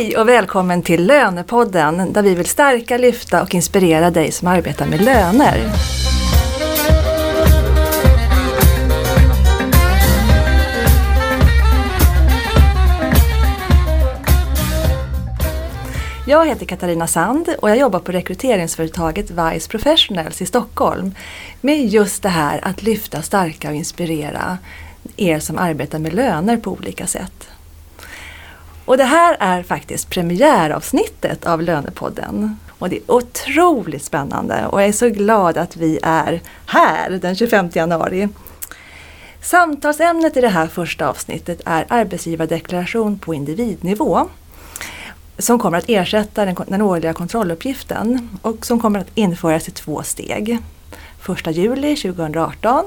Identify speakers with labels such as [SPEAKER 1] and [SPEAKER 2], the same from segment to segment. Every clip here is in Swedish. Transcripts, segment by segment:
[SPEAKER 1] Hej och välkommen till Lönepodden där vi vill stärka, lyfta och inspirera dig som arbetar med löner. Jag heter Katarina Sand och jag jobbar på rekryteringsföretaget Vice Professionals i Stockholm med just det här att lyfta, stärka och inspirera er som arbetar med löner på olika sätt. Och det här är faktiskt premiäravsnittet av Lönepodden. Och det är otroligt spännande och jag är så glad att vi är här den 25 januari. Samtalsämnet i det här första avsnittet är arbetsgivardeklaration på individnivå som kommer att ersätta den, den årliga kontrolluppgiften och som kommer att införas i två steg. 1 juli 2018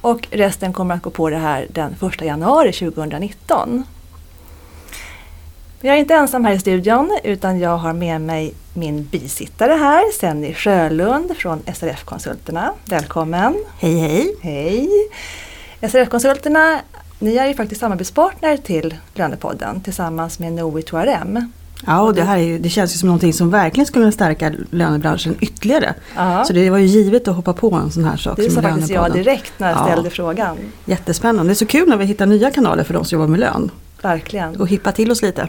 [SPEAKER 1] och resten kommer att gå på det här den 1 januari 2019. Jag är inte ensam här i studion utan jag har med mig min bisittare här, Senny Sjölund från SRF-konsulterna. Välkommen!
[SPEAKER 2] Hej hej!
[SPEAKER 1] Hej! SRF-konsulterna, ni är ju faktiskt samarbetspartner till Lönepodden tillsammans med Knowit 2RM.
[SPEAKER 2] Ja, och det här är ju, det känns ju som någonting som verkligen skulle stärka lönebranschen ytterligare.
[SPEAKER 1] Ja.
[SPEAKER 2] Så det var ju givet att hoppa på en sån här sak
[SPEAKER 1] Det sa faktiskt jag
[SPEAKER 2] Lönepodden.
[SPEAKER 1] direkt när jag
[SPEAKER 2] Ja.
[SPEAKER 1] ställde frågan.
[SPEAKER 2] Jättespännande. Det är så kul när vi hittar nya kanaler för de som jobbar med lön.
[SPEAKER 1] Verkligen.
[SPEAKER 2] Och hippa till oss lite.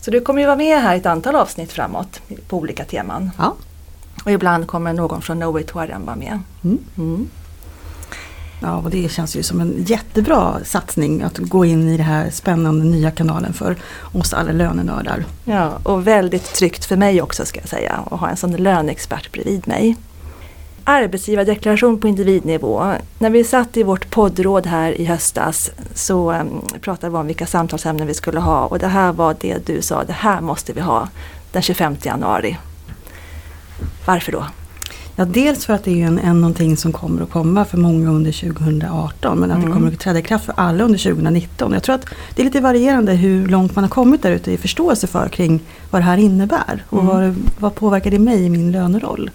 [SPEAKER 1] Så du kommer ju vara med här ett antal avsnitt framåt på olika teman.
[SPEAKER 2] Ja.
[SPEAKER 1] Och ibland kommer någon från Knowit 2RM vara med.
[SPEAKER 2] Mm.
[SPEAKER 1] Mm.
[SPEAKER 2] ja, och det känns ju som en jättebra satsning att gå in i den här spännande nya kanalen för oss alla lönenördar.
[SPEAKER 1] Ja, och väldigt tryggt för mig också ska jag säga att ha en sån löneexpert bredvid mig. Arbetsgivardeklaration på individnivå. När vi satt i vårt poddråd här i höstas så um, pratade vi om vilka samtalsämnen vi skulle ha och det här var det du sa, det här måste vi ha den 25 januari. Varför då?
[SPEAKER 2] Ja, dels för att det är en, en någonting som kommer att komma för många under 2018 men att
[SPEAKER 1] Mm.
[SPEAKER 2] det kommer att träda i kraft för alla under 2019. Jag tror att det är lite varierande hur långt man har kommit där ute i förståelse för kring vad det här innebär och
[SPEAKER 1] Mm.
[SPEAKER 2] vad, vad påverkar det mig i min löneroll.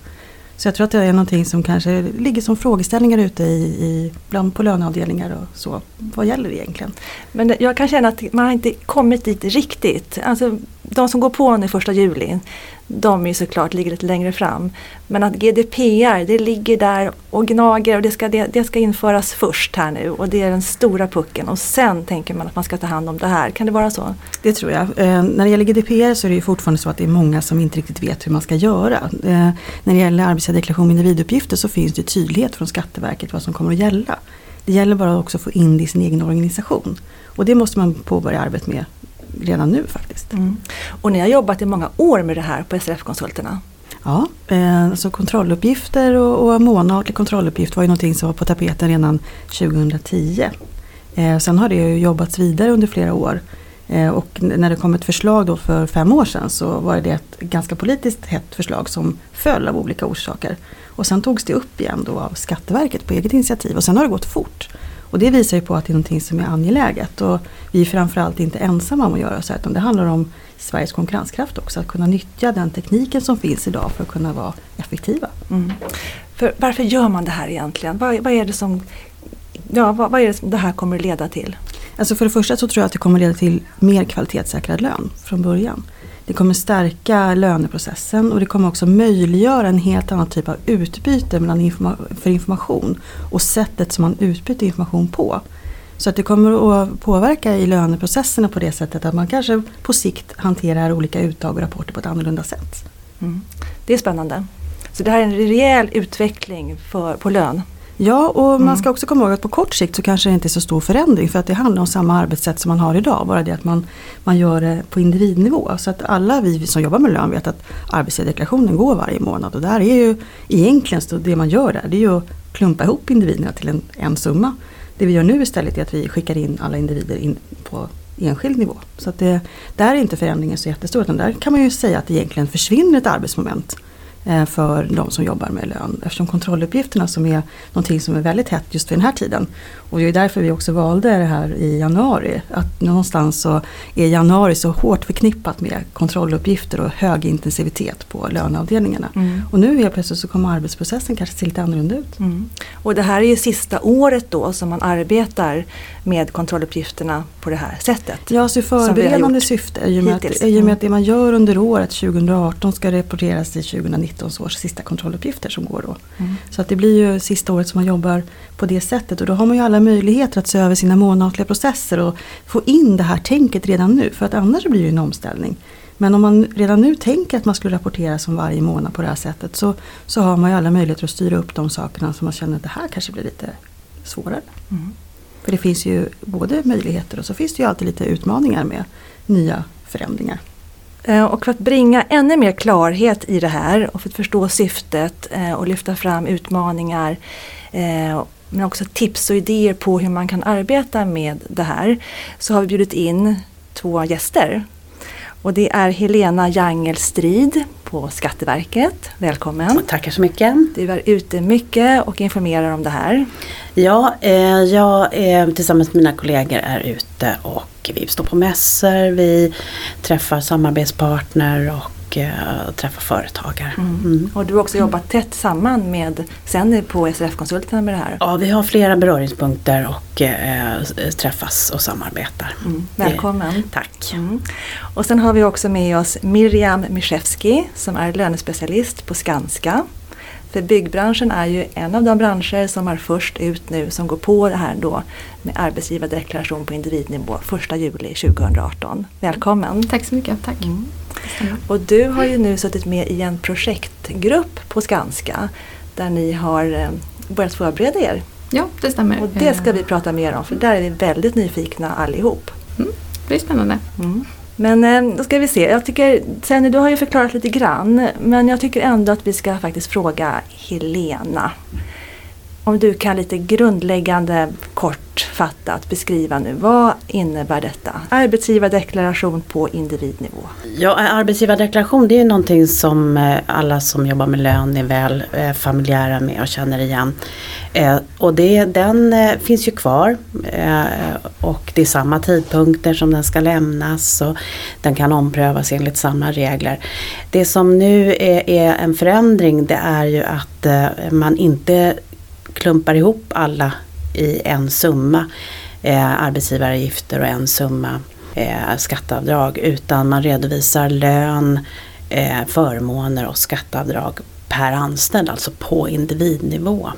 [SPEAKER 2] Så jag tror att det är någonting som kanske ligger som frågeställningar ute i, i bland på löneavdelningar och så. Vad gäller det egentligen?
[SPEAKER 1] Men jag kan känna att man har inte kommit dit riktigt. Alltså, de som går på nu första juli, de är ju såklart ligger lite längre fram. Men att GDPR, det ligger där och gnager och det ska, det, det ska införas först här nu och det är den stora pucken och sen tänker man att man ska ta hand om det här. Kan det vara så?
[SPEAKER 2] Det tror jag. Eh, när det gäller GDPR så är det ju fortfarande så att det är många som inte riktigt vet hur man ska göra. Eh, när det gäller arbetsgivardeklaration med individuppgifter så finns det tydlighet från Skatteverket vad som kommer att gälla. Det gäller bara också att få in det i sin egen organisation. Och det måste man påbörja arbetet med redan nu faktiskt.
[SPEAKER 1] Och ni har jobbat i många år med det här på SRF-konsulterna.
[SPEAKER 2] Ja, eh, så kontrolluppgifter och, och månatlig kontrolluppgift var ju någonting som var på tapeten redan 2010. Eh, sen har det ju jobbats vidare under flera år. Eh, och när det kom ett förslag då för fem år sedan så var det ett ganska politiskt hett förslag som föll av olika orsaker. Och sen togs det upp igen då av Skatteverket på eget initiativ och sen har det gått fort. Och det visar ju på att det är någonting som är angeläget. Och vi är framförallt inte ensamma om att göra så här, utan det handlar om Sveriges konkurrenskraft också. Att kunna nyttja den tekniken som finns idag för att kunna vara effektiva.
[SPEAKER 1] Mm. För varför gör man det här egentligen? Vad, vad är det som Ja, vad, vad är det som det här kommer att leda till?
[SPEAKER 2] Alltså för det första så tror jag att det kommer leda till mer kvalitetssäkrad lön från början. Det kommer stärka löneprocessen och det kommer också möjliggöra en helt annan typ av utbyte mellan informa- för information och sättet som man utbyter information på. Så att det kommer att påverka i löneprocesserna på det sättet att man kanske på sikt hanterar olika uttag och rapporter på ett annorlunda sätt.
[SPEAKER 1] Mm. Det är spännande. Så det här är en rejäl utveckling för, på lön.
[SPEAKER 2] Ja, och
[SPEAKER 1] Mm.
[SPEAKER 2] man ska också komma ihåg att på kort sikt så kanske det inte är så stor förändring för att det handlar om samma arbetssätt som man har idag. Bara det att man, man gör det på individnivå. Så att alla vi som jobbar med lön vet att arbetsgivardeklarationen går varje månad. Och där är ju egentligen så det man gör där det är ju att klumpa ihop individerna till en, en summa. Det vi gör nu istället är att vi skickar in alla individer in på enskild nivå. Så att det, där är inte förändringen så jättestor utan där kan man ju säga att det egentligen försvinner ett arbetsmoment. Eh, för de som jobbar med lön. Eftersom kontrolluppgifterna som är någonting som är väldigt hett just vid den här tiden. Och det är därför vi också valde det här i januari. Att någonstans så är januari så hårt förknippat med kontrolluppgifter och hög intensivitet på löneavdelningarna. Mm. Och nu helt plötsligt så kommer arbetsprocessen kanske se lite annorlunda ut. Mm.
[SPEAKER 1] Och det här är ju sista året då som man arbetar med kontrolluppgifterna på det här sättet.
[SPEAKER 2] Ja, så förberedande syfte. I och, med att, I och med att det man gör under året 2018 ska rapporteras i 2019 års sista kontrolluppgifter som går då. Mm. Så att det blir ju sista året som man jobbar på det sättet och då har man ju alla möjligheter att se över sina månatliga processer och få in det här tänket redan nu för att annars blir det en omställning. Men om man redan nu tänker att man skulle rapportera som varje månad på det här sättet så, så har man ju alla möjligheter att styra upp de sakerna som man känner att det här kanske blir lite svårare. Mm. För det finns ju både möjligheter och så finns det ju alltid lite utmaningar med nya förändringar.
[SPEAKER 1] Eh, och för att bringa ännu mer klarhet i det här och för att förstå syftet eh, och lyfta fram utmaningar eh, men också tips och idéer på hur man kan arbeta med det här så har vi bjudit in två gäster. Och det är Helena Jangelstrid på Skatteverket. Välkommen!
[SPEAKER 3] Tackar så mycket!
[SPEAKER 1] Du är ute mycket och informerar om det här.
[SPEAKER 3] Ja, eh, jag eh, tillsammans med mina kollegor är ute och vi står på mässor, vi träffar samarbetspartner och och eh, träffa företagare. Mm.
[SPEAKER 1] Mm. Och du har också jobbat tätt samman med Senny på SRF-konsulterna med det här?
[SPEAKER 3] Ja, vi har flera beröringspunkter och eh, träffas och samarbetar.
[SPEAKER 1] Mm. Välkommen!
[SPEAKER 3] tack!
[SPEAKER 1] Mm. Och sen har vi också med oss Miriam Miszewski som är lönespecialist på Skanska. För byggbranschen är ju en av de branscher som är först ut nu som går på det här då med arbetsgivardeklaration på individnivå 1 juli 2018. Välkommen!
[SPEAKER 4] Tack så mycket, tack! Mm.
[SPEAKER 1] Och du har ju nu suttit med i en projektgrupp på Skanska där ni har eh, börjat förbereda er.
[SPEAKER 4] Ja, det stämmer.
[SPEAKER 1] Och det ska vi prata mer om för där är vi väldigt nyfikna allihop.
[SPEAKER 4] Mm, det blir spännande.
[SPEAKER 1] Mm. Men eh, då ska vi se. Jag tycker, Senny, du har ju förklarat lite grann. Men jag tycker ändå att vi ska faktiskt fråga Helena. Om du kan lite grundläggande kortfattat beskriva nu, vad innebär detta? Arbetsgivardeklaration på individnivå.
[SPEAKER 3] Ja, arbetsgivardeklaration det är någonting som eh, alla som jobbar med lön är väl eh, familjära med och känner igen. Eh, och det, den finns ju kvar och det är samma tidpunkter som den ska lämnas och den kan omprövas enligt samma regler. Det som nu är, är en förändring det är ju att man inte klumpar ihop alla i en summa eh, arbetsgivaravgifter och en summa eh, skatteavdrag utan man redovisar lön, eh, förmåner och skatteavdrag per anställd, alltså på individnivå.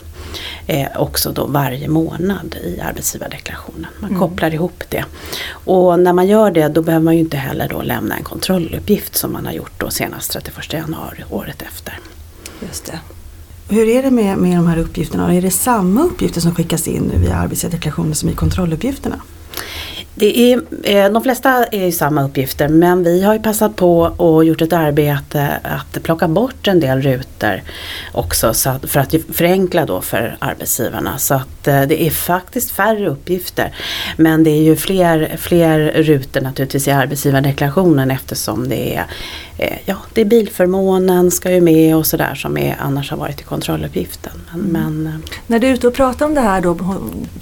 [SPEAKER 3] Eh, också då varje månad i arbetsgivardeklarationen. Man mm. kopplar ihop det. Och när man gör det då behöver man ju inte heller då lämna en kontrolluppgift som man har gjort då senast 31 januari året efter.
[SPEAKER 1] Just det.
[SPEAKER 2] Hur är det med, med de här uppgifterna? Är det samma uppgifter som skickas in via arbetsgivardeklarationen som i kontrolluppgifterna?
[SPEAKER 3] Det är, eh, de flesta är ju samma uppgifter men vi har ju passat på och gjort ett arbete att plocka bort en del rutor också för att förenkla då för arbetsgivarna. Så att eh, det är faktiskt färre uppgifter. Men det är ju fler, fler rutor naturligtvis i arbetsgivardeklarationen eftersom det är, eh, ja, det är bilförmånen ska ju med och sådär som är, annars har varit i kontrolluppgiften. Men, mm. men,
[SPEAKER 1] När du är ute och pratar om det här då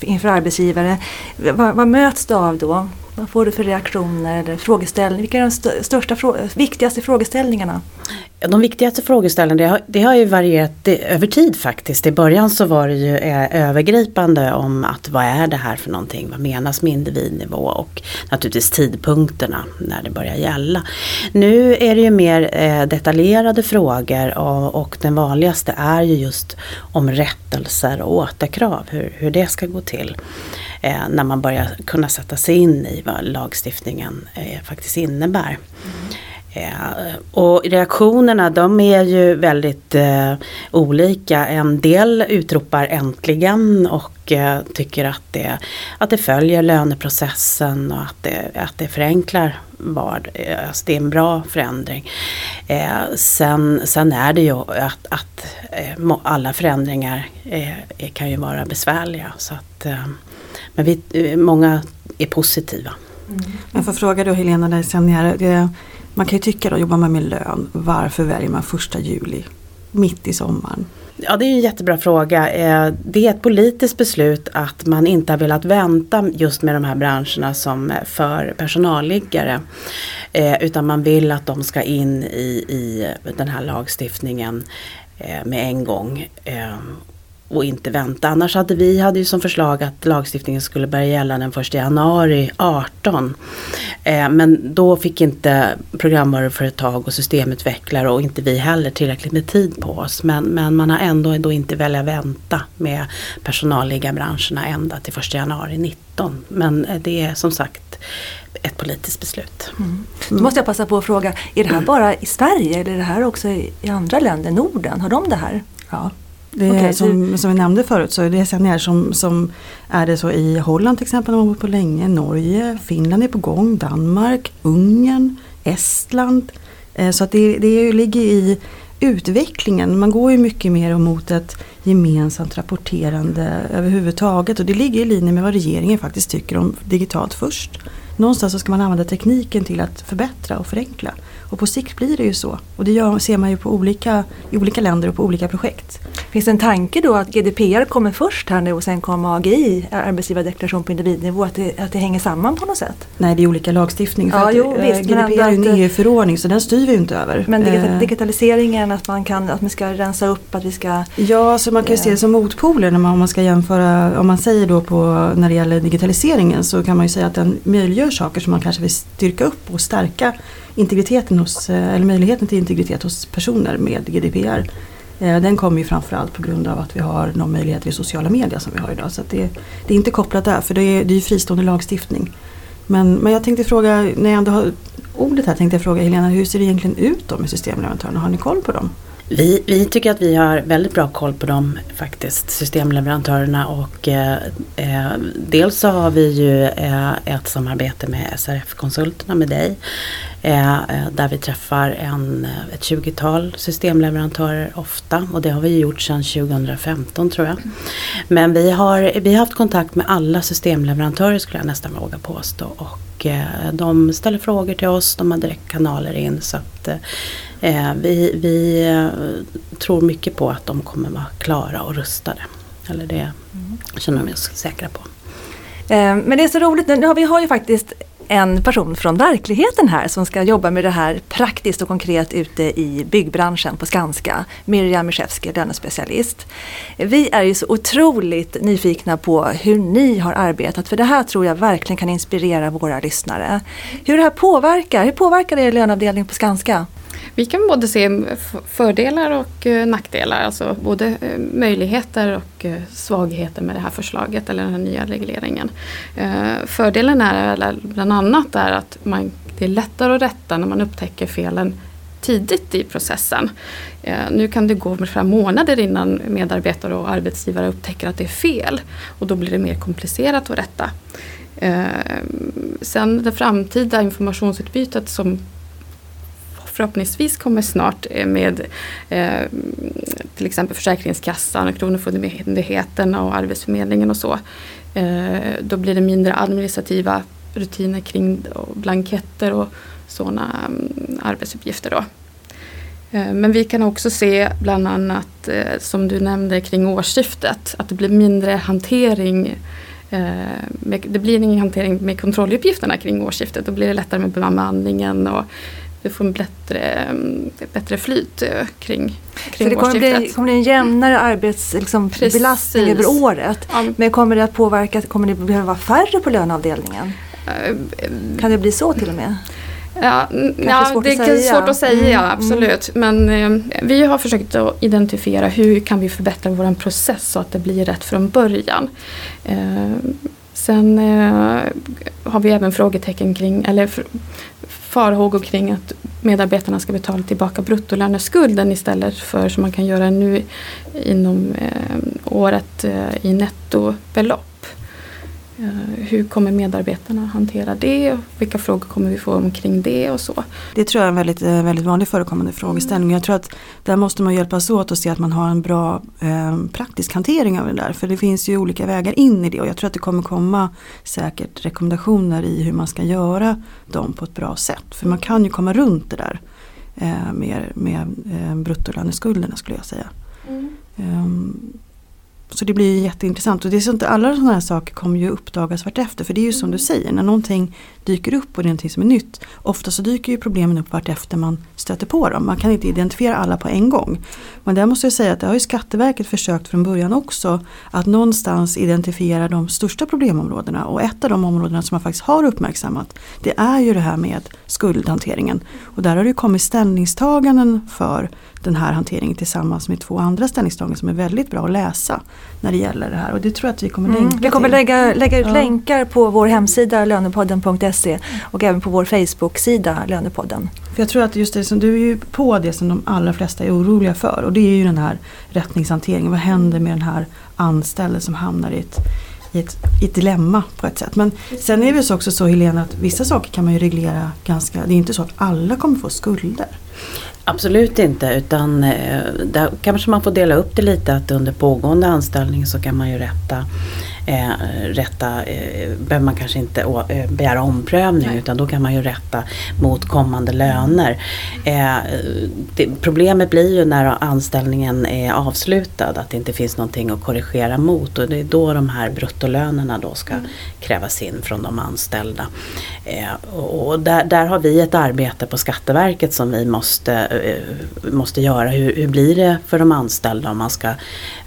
[SPEAKER 1] inför arbetsgivare, vad, vad möts du av då? Vad får du för reaktioner eller frågeställningar? Vilka är de största, viktigaste frågeställningarna?
[SPEAKER 3] De viktigaste frågeställningarna det har, det har ju varierat det, över tid faktiskt. I början så var det ju eh, övergripande om att vad är det här för någonting? Vad menas med individnivå? Och naturligtvis tidpunkterna när det börjar gälla. Nu är det ju mer eh, detaljerade frågor och, och, den vanligaste är ju just om rättelser och återkrav. Hur, hur det ska gå till eh, när man börjar kunna sätta sig in i vad lagstiftningen eh, faktiskt innebär. Mm. Eh, och reaktionerna de är ju väldigt eh, olika. En del utropar äntligen och eh, tycker att det, att det följer löneprocessen och att det, att det förenklar vad, eh, alltså det är en bra förändring. Eh, sen, sen är det ju att, att eh, alla förändringar eh, kan ju vara besvärliga. Så att, eh, men vi, många är positiva.
[SPEAKER 2] Mm. Jag får fråga då Helena dig sen, man kan ju tycka då, jobbar man med lön, varför väljer man första juli? mitt i sommaren?
[SPEAKER 3] Ja det är en jättebra fråga. Eh, det är ett politiskt beslut att man inte har velat vänta just med de här branscherna som för personalliggare. Eh, utan man vill att de ska in i, i den här lagstiftningen eh, med en gång och inte vänta. Annars hade vi hade ju som förslag att lagstiftningen skulle börja gälla den 1 januari 18. Eh, men då fick inte programvaruföretag och systemutvecklare och inte vi heller tillräckligt med tid på oss. Men, men man har ändå då inte velat vänta med personalliga branscherna ända till 1 januari 19. Men eh, det är som sagt ett politiskt beslut.
[SPEAKER 1] Mm. Då måste jag passa på att fråga, är det här bara i Sverige eller är det här också i, i andra länder, Norden? Har de det här?
[SPEAKER 2] Ja, det okay, som, som vi nämnde förut så är det SNR som, som är det så i Holland till exempel, de har varit på länge, Norge, Finland är på gång, Danmark, Ungern, Estland. Eh, så att det, det ligger i utvecklingen. Man går ju mycket mer mot ett gemensamt rapporterande överhuvudtaget och det ligger i linje med vad regeringen faktiskt tycker om digitalt först. Någonstans så ska man använda tekniken till att förbättra och förenkla. Och på sikt blir det ju så. Och det gör, ser man ju på olika, i olika länder och på olika projekt.
[SPEAKER 1] Finns det en tanke då att GDPR kommer först här nu och sen kommer AGI, arbetsgivardeklaration på individnivå, att det, att det hänger samman på något sätt?
[SPEAKER 2] Nej, det är olika lagstiftning.
[SPEAKER 1] Ja, att, jo, visst,
[SPEAKER 2] GDPR är en EU-förordning så den styr vi ju inte över.
[SPEAKER 1] Men digital, digitaliseringen, att man, kan, att man ska rensa upp, att vi ska...
[SPEAKER 2] Ja, så man kan ju se det som motpoler när man, om man ska jämföra, om man säger då på när det gäller digitaliseringen så kan man ju säga att den möjliggör saker som man kanske vill styrka upp och stärka integriteten hos, eh, eller möjligheten till integritet hos personer med GDPR. Eh, den kommer ju framförallt på grund av att vi har någon möjlighet vid sociala medier som vi har idag. Så det, det, är inte kopplat där för det är, det är ju fristående lagstiftning. Men, men jag tänkte fråga, när jag ändå har ordet här tänkte jag fråga Helena, hur ser det egentligen ut då med systemleverantörerna? Har ni koll på dem?
[SPEAKER 3] Vi, vi tycker att vi har väldigt bra koll på dem faktiskt, systemleverantörerna och eh, eh, dels så har vi ju eh, ett samarbete med SRF-konsulterna med dig eh, eh, där vi träffar en, eh, ett 20-tal systemleverantörer ofta och det har vi gjort sedan 2015 tror jag. Men vi har, vi har haft kontakt med alla systemleverantörer skulle jag nästan våga påstå och de ställer frågor till oss, de har direktkanaler in så att Eh, Eh, vi, vi eh, tror mycket på att de kommer vara klara och rustade. Eller det känner vi oss säkra på.
[SPEAKER 1] Eh, men det är så roligt, nu har vi har ju faktiskt en person från verkligheten här som ska jobba med det här praktiskt och konkret ute i byggbranschen på Skanska. Miriam Miszewski, lönespecialist. Vi är ju så otroligt nyfikna på hur ni har arbetat för det här tror jag verkligen kan inspirera våra lyssnare. Hur det här påverkar, hur påverkar det er löneavdelning på Skanska?
[SPEAKER 4] Vi kan både se fördelar och eh, nackdelar, alltså både eh, möjligheter och eh, svagheter med det här förslaget eller den här nya regleringen. Fördelen är bland annat är att man, det är lättare att rätta när man upptäcker felen tidigt i processen. Nu kan det gå flera månader innan medarbetare och arbetsgivare upptäcker att det är fel och då blir det mer komplicerat att rätta. Sen det framtida informationsutbytet som förhoppningsvis kommer snart eh, med eh, till exempel Försäkringskassan, och Kronofogdemyndigheten och Arbetsförmedlingen och så. Eh, då blir det mindre administrativa rutiner kring blanketter och sådana um, mm, arbetsuppgifter. Då. Eh, men vi kan också se bland annat eh, som du nämnde kring årsskiftet att det blir mindre hantering eh, det blir ingen hantering med kontrolluppgifterna kring årsskiftet. Då blir det lättare med bemanningen och vi får en bättre, bättre flyt eh, kring, kring
[SPEAKER 1] Så det kommer bli, kommer bli en jämnare arbetsbelastning liksom, över året. Ja. Men kommer det att påverka, kommer det behöva vara färre på löneavdelningen? Uh, kan det bli så till och med?
[SPEAKER 4] Ja, ja det är svårt att säga, mm, absolut. Mm. Men eh, vi har försökt att identifiera hur kan vi förbättra vår process så att det blir rätt från början. Eh, sen eh, har vi även frågetecken kring, eller farhågor kring att medarbetarna ska betala tillbaka bruttolöneskulden istället för som man kan göra nu inom eh, året eh, i nettobelopp. Eh, hur kommer medarbetarna hantera det? Vilka frågor kommer vi få omkring det och så?
[SPEAKER 2] Det tror jag är en väldigt, eh, väldigt vanlig förekommande frågeställning. Jag tror att där måste man hjälpas åt och se att man har en bra eh, praktisk hantering av det där. För det finns ju olika vägar in i det och jag tror att det kommer komma säkert rekommendationer i hur man ska göra dem på ett bra sätt. För man kan ju komma runt det där. eh, med, med eh, bruttolöneskulderna skulle jag säga. Um, så det blir jätteintressant och det är sånt, alla sådana här saker kommer ju uppdagas vartefter. För det är ju som du säger, när någonting dyker upp och det är någonting som är nytt. Ofta så dyker ju problemen upp vartefter man stöter på dem. Man kan inte identifiera alla på en gång. Men där måste jag säga att det har ju Skatteverket försökt från början också. Att någonstans identifiera de största problemområdena. Och ett av de områdena som man faktiskt har uppmärksammat det är ju det här med skuldhanteringen. Och där har det kommit ställningstaganden för den här hanteringen tillsammans med två andra ställningstaganden som är väldigt bra att läsa när det gäller det här. Och det tror jag att vi kommer
[SPEAKER 1] mm.
[SPEAKER 2] länka
[SPEAKER 1] Vi kommer
[SPEAKER 2] till.
[SPEAKER 1] lägga, lägga ut
[SPEAKER 2] Ja.
[SPEAKER 1] länkar på vår hemsida lönepodden.se och även på vår Facebook-sida Lönepodden.
[SPEAKER 2] För jag tror att just det som du är ju på det som de allra flesta är oroliga för och det är ju den här rättningshanteringen. Vad händer med den här anställde som hamnar i ett, i ett, i ett dilemma på ett sätt. Men sen är det också så Helena att vissa saker kan man ju reglera ganska, det är inte så att alla kommer få skulder.
[SPEAKER 3] Absolut inte utan eh, där kanske man får dela upp det lite att under pågående anställning så kan man ju rätta Eh, rätta, eh, behöver man kanske inte å, eh, begära omprövning utan då kan man ju rätta mot kommande löner. Eh, det, problemet blir ju när anställningen är avslutad att det inte finns någonting att korrigera mot och det är då de här bruttolönerna då ska krävas in från de anställda. Eh, och och där, där har vi ett arbete på Skatteverket som vi måste, eh, måste göra. Hur, hur blir det för de anställda om man ska,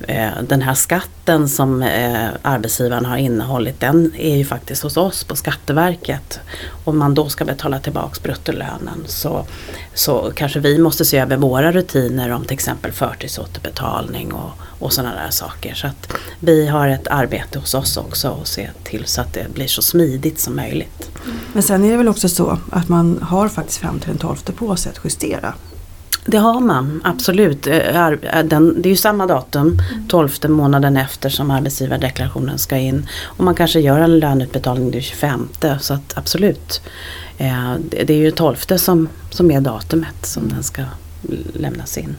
[SPEAKER 3] eh, den här skatten som eh, arbetsgivaren har innehållit den är ju faktiskt hos oss på Skatteverket. Om man då ska betala tillbaks bruttolönen så, så kanske vi måste se över våra rutiner om till exempel förtidsåterbetalning och, och sådana där saker. Så att vi har ett arbete hos oss också och se till så att det blir så smidigt som möjligt.
[SPEAKER 2] Men sen är det väl också så att man har faktiskt fram till den 12 på sig att justera.
[SPEAKER 3] Det har man, absolut. Eh, Den, det är ju samma datum, 12 månaden efter som arbetsgivardeklarationen ska in. Och man kanske gör en löneutbetalning den 25 så att absolut. Eh, Det är ju 12 som, som är datumet som den ska lämnas in.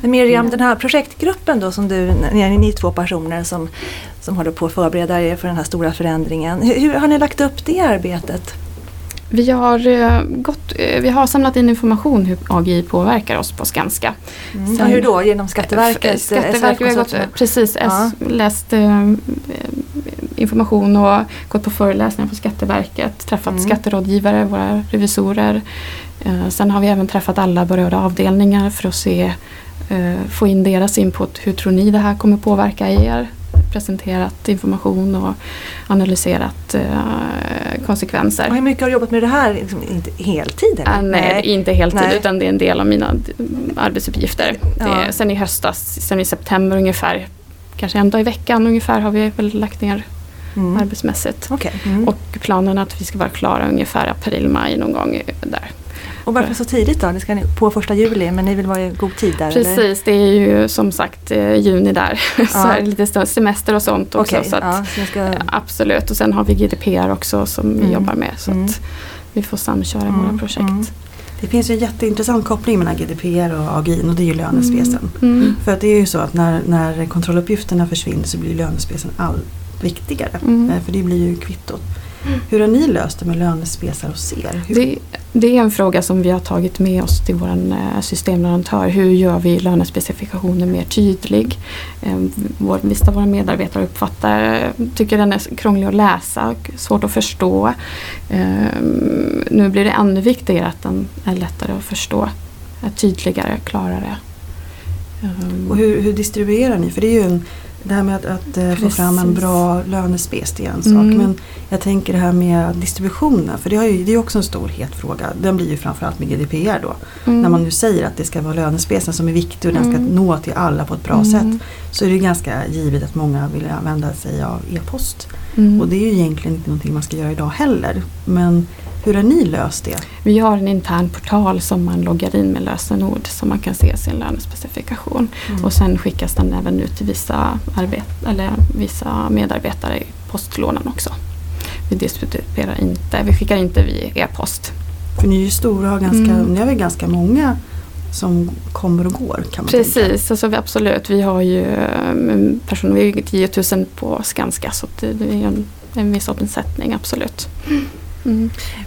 [SPEAKER 1] Men Miriam, den här projektgruppen då som du, ni ni två personer som, som håller på att förbereda er för den här stora förändringen. Hur, hur har ni lagt upp det arbetet?
[SPEAKER 4] Vi har, eh, gått, eh, vi har samlat in information hur AGI påverkar oss på Skanska.
[SPEAKER 1] Mm.
[SPEAKER 4] Sen-
[SPEAKER 1] hur då? Genom Skatteverket?
[SPEAKER 4] Skatteverket vi har gått, precis,
[SPEAKER 1] Ja.
[SPEAKER 4] Läst eh, information och gått på föreläsningar på Skatteverket, träffat
[SPEAKER 1] Mm.
[SPEAKER 4] skatterådgivare, våra revisorer. Eh, sen har vi även träffat alla berörda avdelningar för att se, eh, få in deras input. Hur tror ni det här kommer påverka er? Presenterat information och analyserat eh, konsekvenser.
[SPEAKER 1] Och hur mycket har du jobbat med det här? Liksom, inte heltid? Eller?
[SPEAKER 4] Ah, nej, inte heltid
[SPEAKER 1] Nej.
[SPEAKER 4] utan det är en del av mina arbetsuppgifter.
[SPEAKER 1] Ja.
[SPEAKER 4] Det, sen i höstas, sen i september ungefär, kanske en dag i veckan ungefär har vi väl lagt ner
[SPEAKER 1] Mm.
[SPEAKER 4] arbetsmässigt.
[SPEAKER 1] Okej. Mm. Och,
[SPEAKER 4] planen är att vi ska vara klara ungefär april, maj någon gång där.
[SPEAKER 1] Och varför så tidigt då? Det ska ni på första juli men ni vill vara i god tid där? Eller?
[SPEAKER 4] Precis, det är ju som sagt eh, juni där. så
[SPEAKER 1] Ja.
[SPEAKER 4] är det lite större semester och sånt också.
[SPEAKER 1] Okej,
[SPEAKER 4] så att,
[SPEAKER 1] ja, så ska,
[SPEAKER 4] eh, Absolut, och sen har vi GDPR också som
[SPEAKER 1] Mm.
[SPEAKER 4] vi jobbar med. Så
[SPEAKER 1] Mm.
[SPEAKER 4] att vi får samköra
[SPEAKER 1] Mm,
[SPEAKER 4] våra projekt.
[SPEAKER 1] mm.
[SPEAKER 2] Det finns ju en jätteintressant koppling mellan GDPR och AGI och det är ju lönespecen.
[SPEAKER 4] Mm.
[SPEAKER 2] För att det är ju så att när, när kontrolluppgifterna försvinner så blir lönespecen allt viktigare.
[SPEAKER 4] Mm.
[SPEAKER 2] Eh, För det blir ju kvittot. Hur har ni löst det med lönespecar hos er?
[SPEAKER 4] Det, det är en fråga som vi har tagit med oss till vår eh, systemleverantör. Hur gör vi lönespecifikationen mer tydlig? Eh, Vår, vissa av våra medarbetare uppfattar, tycker den är krånglig att läsa, svårt att förstå. Eh, Nu blir det ännu viktigare att den är lättare att förstå. Är tydligare, klarare. Eh,
[SPEAKER 2] och hur, hur distribuerar ni? För det är ju en, det här med att, att eh, få fram en bra lönespec är en sak.
[SPEAKER 4] Mm.
[SPEAKER 2] Men jag tänker det här med distributionen. För det, har ju, det är också en stor het fråga. Den blir ju framförallt med GDPR då.
[SPEAKER 4] mm.
[SPEAKER 2] När man nu säger att det ska vara lönespecen som är viktig och den ska
[SPEAKER 4] Mm.
[SPEAKER 2] nå till alla på ett bra
[SPEAKER 4] Mm.
[SPEAKER 2] sätt. Så är det ganska givet att många vill använda sig av e-post.
[SPEAKER 4] Mm.
[SPEAKER 2] Och det är ju egentligen inte någonting man ska göra idag heller. Men hur har ni löst det?
[SPEAKER 4] Vi har en intern portal som man loggar in med lösenord så man kan se sin lönespecifikation.
[SPEAKER 2] Mm.
[SPEAKER 4] Och sen skickas den även ut till vissa, eller vissa medarbetare i postlådan också. Vi distribuerar inte, vi skickar inte via e-post.
[SPEAKER 2] För ni är ju stora och har ganska,
[SPEAKER 4] Mm.
[SPEAKER 2] ni har väl ganska många som kommer och går kan man tänka.
[SPEAKER 4] Precis, alltså vi, absolut. Vi har ju um, personer, vi är 10 000 på Skanska så det är en, en viss omsättning, absolut. Mm.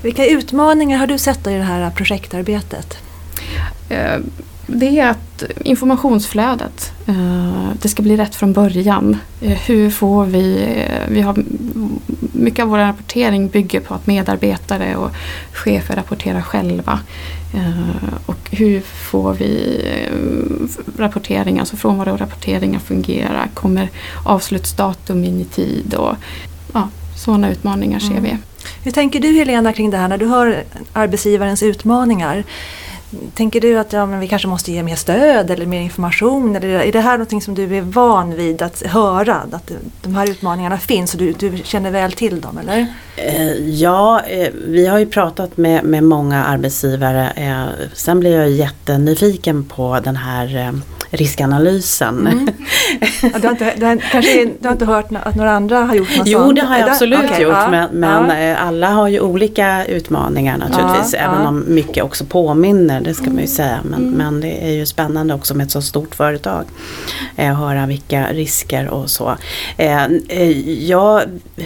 [SPEAKER 1] Vilka utmaningar har du sett i det här projektarbetet?
[SPEAKER 4] eh, det är att informationsflödet, eh, det ska bli rätt från början. Eh, hur får vi, vi har, mycket av vår rapportering bygger på att medarbetare och chefer rapporterar själva. Och hur får vi rapportering, alltså frånvaro och rapporteringar fungera? Kommer avslutsdatum in i tid? Och, ja, sådana utmaningar ser mm. vi.
[SPEAKER 1] Hur tänker du Helena kring det här när du hör arbetsgivarens utmaningar? Tänker du att ja, men vi kanske måste ge mer stöd eller mer information? Eller är det här något som du är van vid att höra? Att de här utmaningarna finns och du, du känner väl till dem eller?
[SPEAKER 3] Eh, ja, eh, vi har ju pratat med, med många arbetsgivare. Eh, sen blir jag jättenyfiken på den här riskanalysen. Mm.
[SPEAKER 1] Ja, du, har inte, du, har, kanske, du har inte hört att några andra har gjort något
[SPEAKER 3] Jo
[SPEAKER 1] sånt?
[SPEAKER 3] det har jag absolut okay, gjort ja, men, men ja. Eh, alla har ju olika utmaningar naturligtvis. Även om mycket också påminner, det ska man ju mm. säga. Men, mm. men det är ju spännande också med ett så stort företag. Eh, höra vilka risker och så. Eh, eh, ja,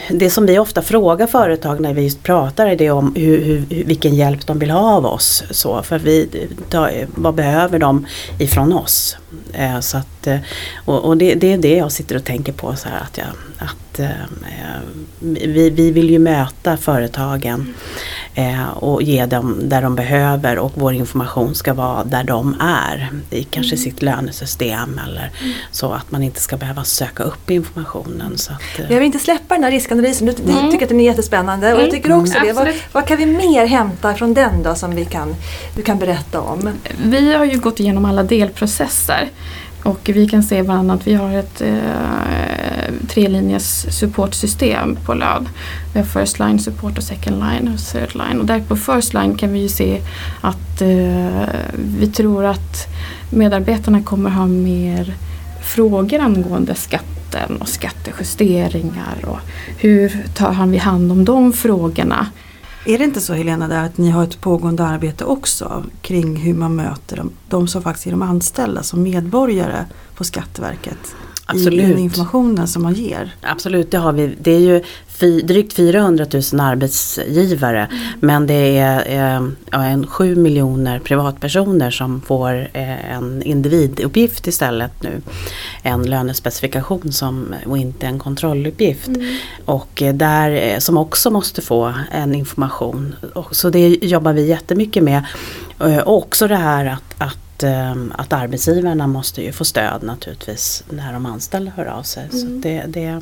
[SPEAKER 3] det som vi ofta frågar företag när vi just pratar är det om hur, hur, vilken hjälp de vill ha av oss. Så, för vi, vad behöver de ifrån oss? Eh, så att, eh, och, och det, det, är det jag sitter och tänker på. Så här, att jag, att, eh, vi, vi vill ju möta företagen eh, och ge dem där de behöver och vår information ska vara där de är. I kanske mm. sitt lönesystem eller mm. så att man inte ska behöva söka upp informationen. Så att,
[SPEAKER 1] eh. Jag vill inte släppa den här riskanalysen, du, mm. tycker att den är jättespännande och jag tycker också mm. det. Vad, vad, kan vi mer hämta från den då som vi kan, du kan berätta om?
[SPEAKER 4] Vi har ju gått igenom alla delprocesser och vi kan se bland annat att vi har ett eh, trelinjes supportsystem på LÖD. Vi har first line support och second line och third line. Och där på first line kan vi ju se att eh, vi tror att medarbetarna kommer ha mer frågor angående skatten och skattejusteringar och hur tar vi hand om de frågorna.
[SPEAKER 2] Är det inte så Helena där att ni har ett pågående arbete också kring hur man möter de, de som faktiskt är de anställda som medborgare på Skatteverket? Absolut. i den informationen som man ger.
[SPEAKER 3] Absolut, det har vi. Det är ju fy, drygt 400 000 arbetsgivare mm. men det är eh, ja, en 7 miljoner privatpersoner som får eh, en individuppgift istället nu. En lönespecifikation som, och inte en kontrolluppgift. Mm. Och eh, där, eh, som också måste få en information. Och, så det jobbar vi jättemycket med. Eh, och också det här att, att att arbetsgivarna måste ju få stöd naturligtvis när de anställda hör av sig. Mm. Så det, det,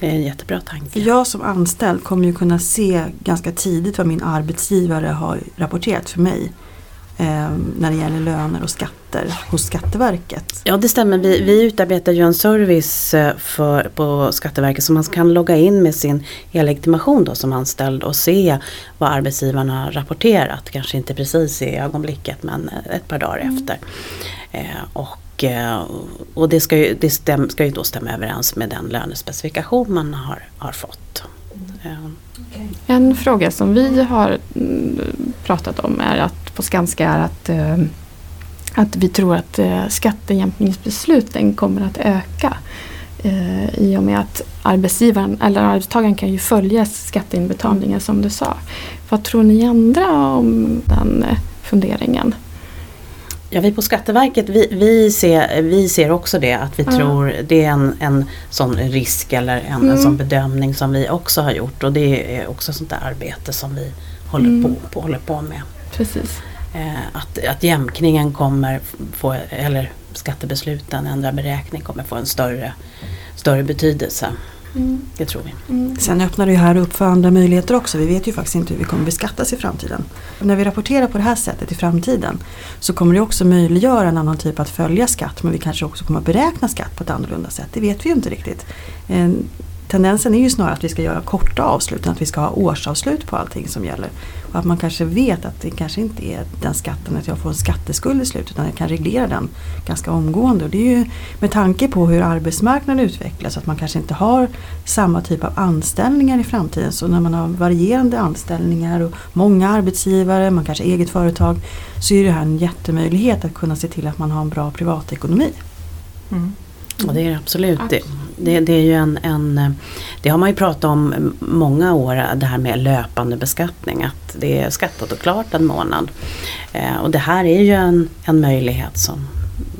[SPEAKER 3] det är en jättebra tanke.
[SPEAKER 2] Jag som anställd kommer ju kunna se ganska tidigt vad min arbetsgivare har rapporterat för mig. Eh, när det gäller löner och skatter hos Skatteverket.
[SPEAKER 3] Ja det stämmer, vi, vi utarbetar ju en service eh, för, på Skatteverket så man kan logga in med sin e-legitimation då som anställd och se vad arbetsgivarna har rapporterat. Kanske inte precis i ögonblicket men ett par dagar mm. efter. Eh, och Eh, och det ska ju, det stäm, ska ju då stämma överens med den lönespecifikation man har, har fått.
[SPEAKER 4] Mm. En fråga som vi har mm, pratat om är att på Skanska är att, eh, att vi tror att skattejämkningsbesluten kommer att öka i och med att arbetsgivaren eller arbetstagaren kan ju följa skatteinbetalningen som du sa. Vad tror ni andra om den funderingen?
[SPEAKER 3] Ja, vi på Skatteverket vi, vi, ser, vi ser också det att vi mm. tror det är en, en sån risk eller en, mm. en sån bedömning som vi också har gjort och det är också sånt där arbete som vi håller, mm. på, på, håller på med.
[SPEAKER 4] Precis.
[SPEAKER 3] Eh, att, att jämkningen kommer få, eller skattebesluten, ändra beräkning kommer få en större, större betydelse. Mm. Det tror vi.
[SPEAKER 2] Mm. Sen öppnar det ju här upp för andra möjligheter också. Vi vet ju faktiskt inte hur vi kommer beskattas i framtiden. När vi rapporterar på det här sättet i framtiden så kommer det också möjliggöra en annan typ att följa skatt men vi kanske också kommer att beräkna skatt på ett annorlunda sätt. Det vet vi ju inte riktigt. Tendensen är ju snarare att vi ska göra korta avslut än att vi ska ha årsavslut på allting som gäller. Och att man kanske vet att det kanske inte är den skatten att jag får en skatteskuld i slutet utan jag kan reglera den ganska omgående. Och det är ju med tanke på hur arbetsmarknaden utvecklas att man kanske inte har samma typ av anställningar i framtiden. Så när man har varierande anställningar och många arbetsgivare, man kanske har eget företag så är det här en jättemöjlighet att kunna se till att man har en bra privatekonomi.
[SPEAKER 3] Mm. Ja det är det absolut. Det, Det, är ju en, en, det har man ju pratat om många år, det här med löpande beskattning. Att det är skattat och klart en månad. Eh, och det här är ju en, en möjlighet som,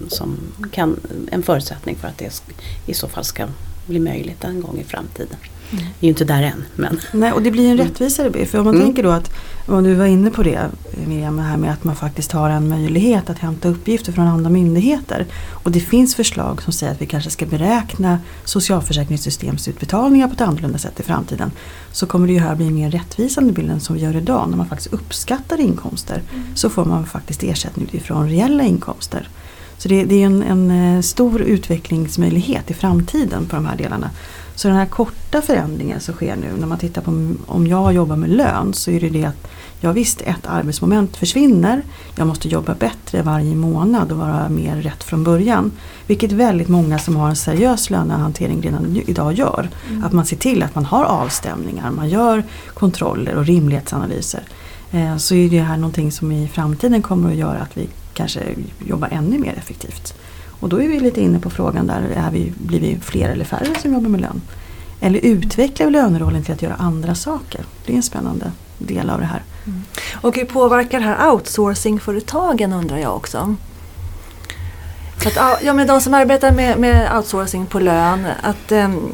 [SPEAKER 3] som kan, en förutsättning för att det i så fall ska bli möjligt en gång i framtiden. Vi är ju inte där än. Men.
[SPEAKER 2] Nej, och det blir en mm. rättvisare bild. För om man mm. tänker då att, om du var inne på det Miriam, det här med att man faktiskt har en möjlighet att hämta uppgifter från andra myndigheter. Och det finns förslag som säger att vi kanske ska beräkna socialförsäkringssystemsutbetalningar på ett annorlunda sätt i framtiden. Så kommer det ju här bli en mer rättvisande bild än som vi gör idag. När man faktiskt uppskattar inkomster mm. så får man faktiskt ersättning utifrån reella inkomster. Så det, det är en, en, eh, stor utvecklingsmöjlighet i framtiden på de här delarna. Så den här korta förändringen som sker nu när man tittar på om jag jobbar med lön så är det det att ja visst ett arbetsmoment försvinner. Jag måste jobba bättre varje månad och vara mer rätt från början. Vilket väldigt många som har en seriös lönehantering redan idag gör. Mm. Att man ser till att man har avstämningar, man gör kontroller och rimlighetsanalyser. Eh, så är det här någonting som i framtiden kommer att göra att vi kanske jobbar ännu mer effektivt. Och då är vi lite inne på frågan där, är vi, blir vi fler eller färre som jobbar med lön? Eller utvecklar vi lönerollen till att göra andra saker? Det är en spännande del av det här.
[SPEAKER 1] Mm. Och hur påverkar det här outsourcingföretagen undrar jag också? Att, ja, men de som arbetar med, med outsourcing på lön, att, ehm,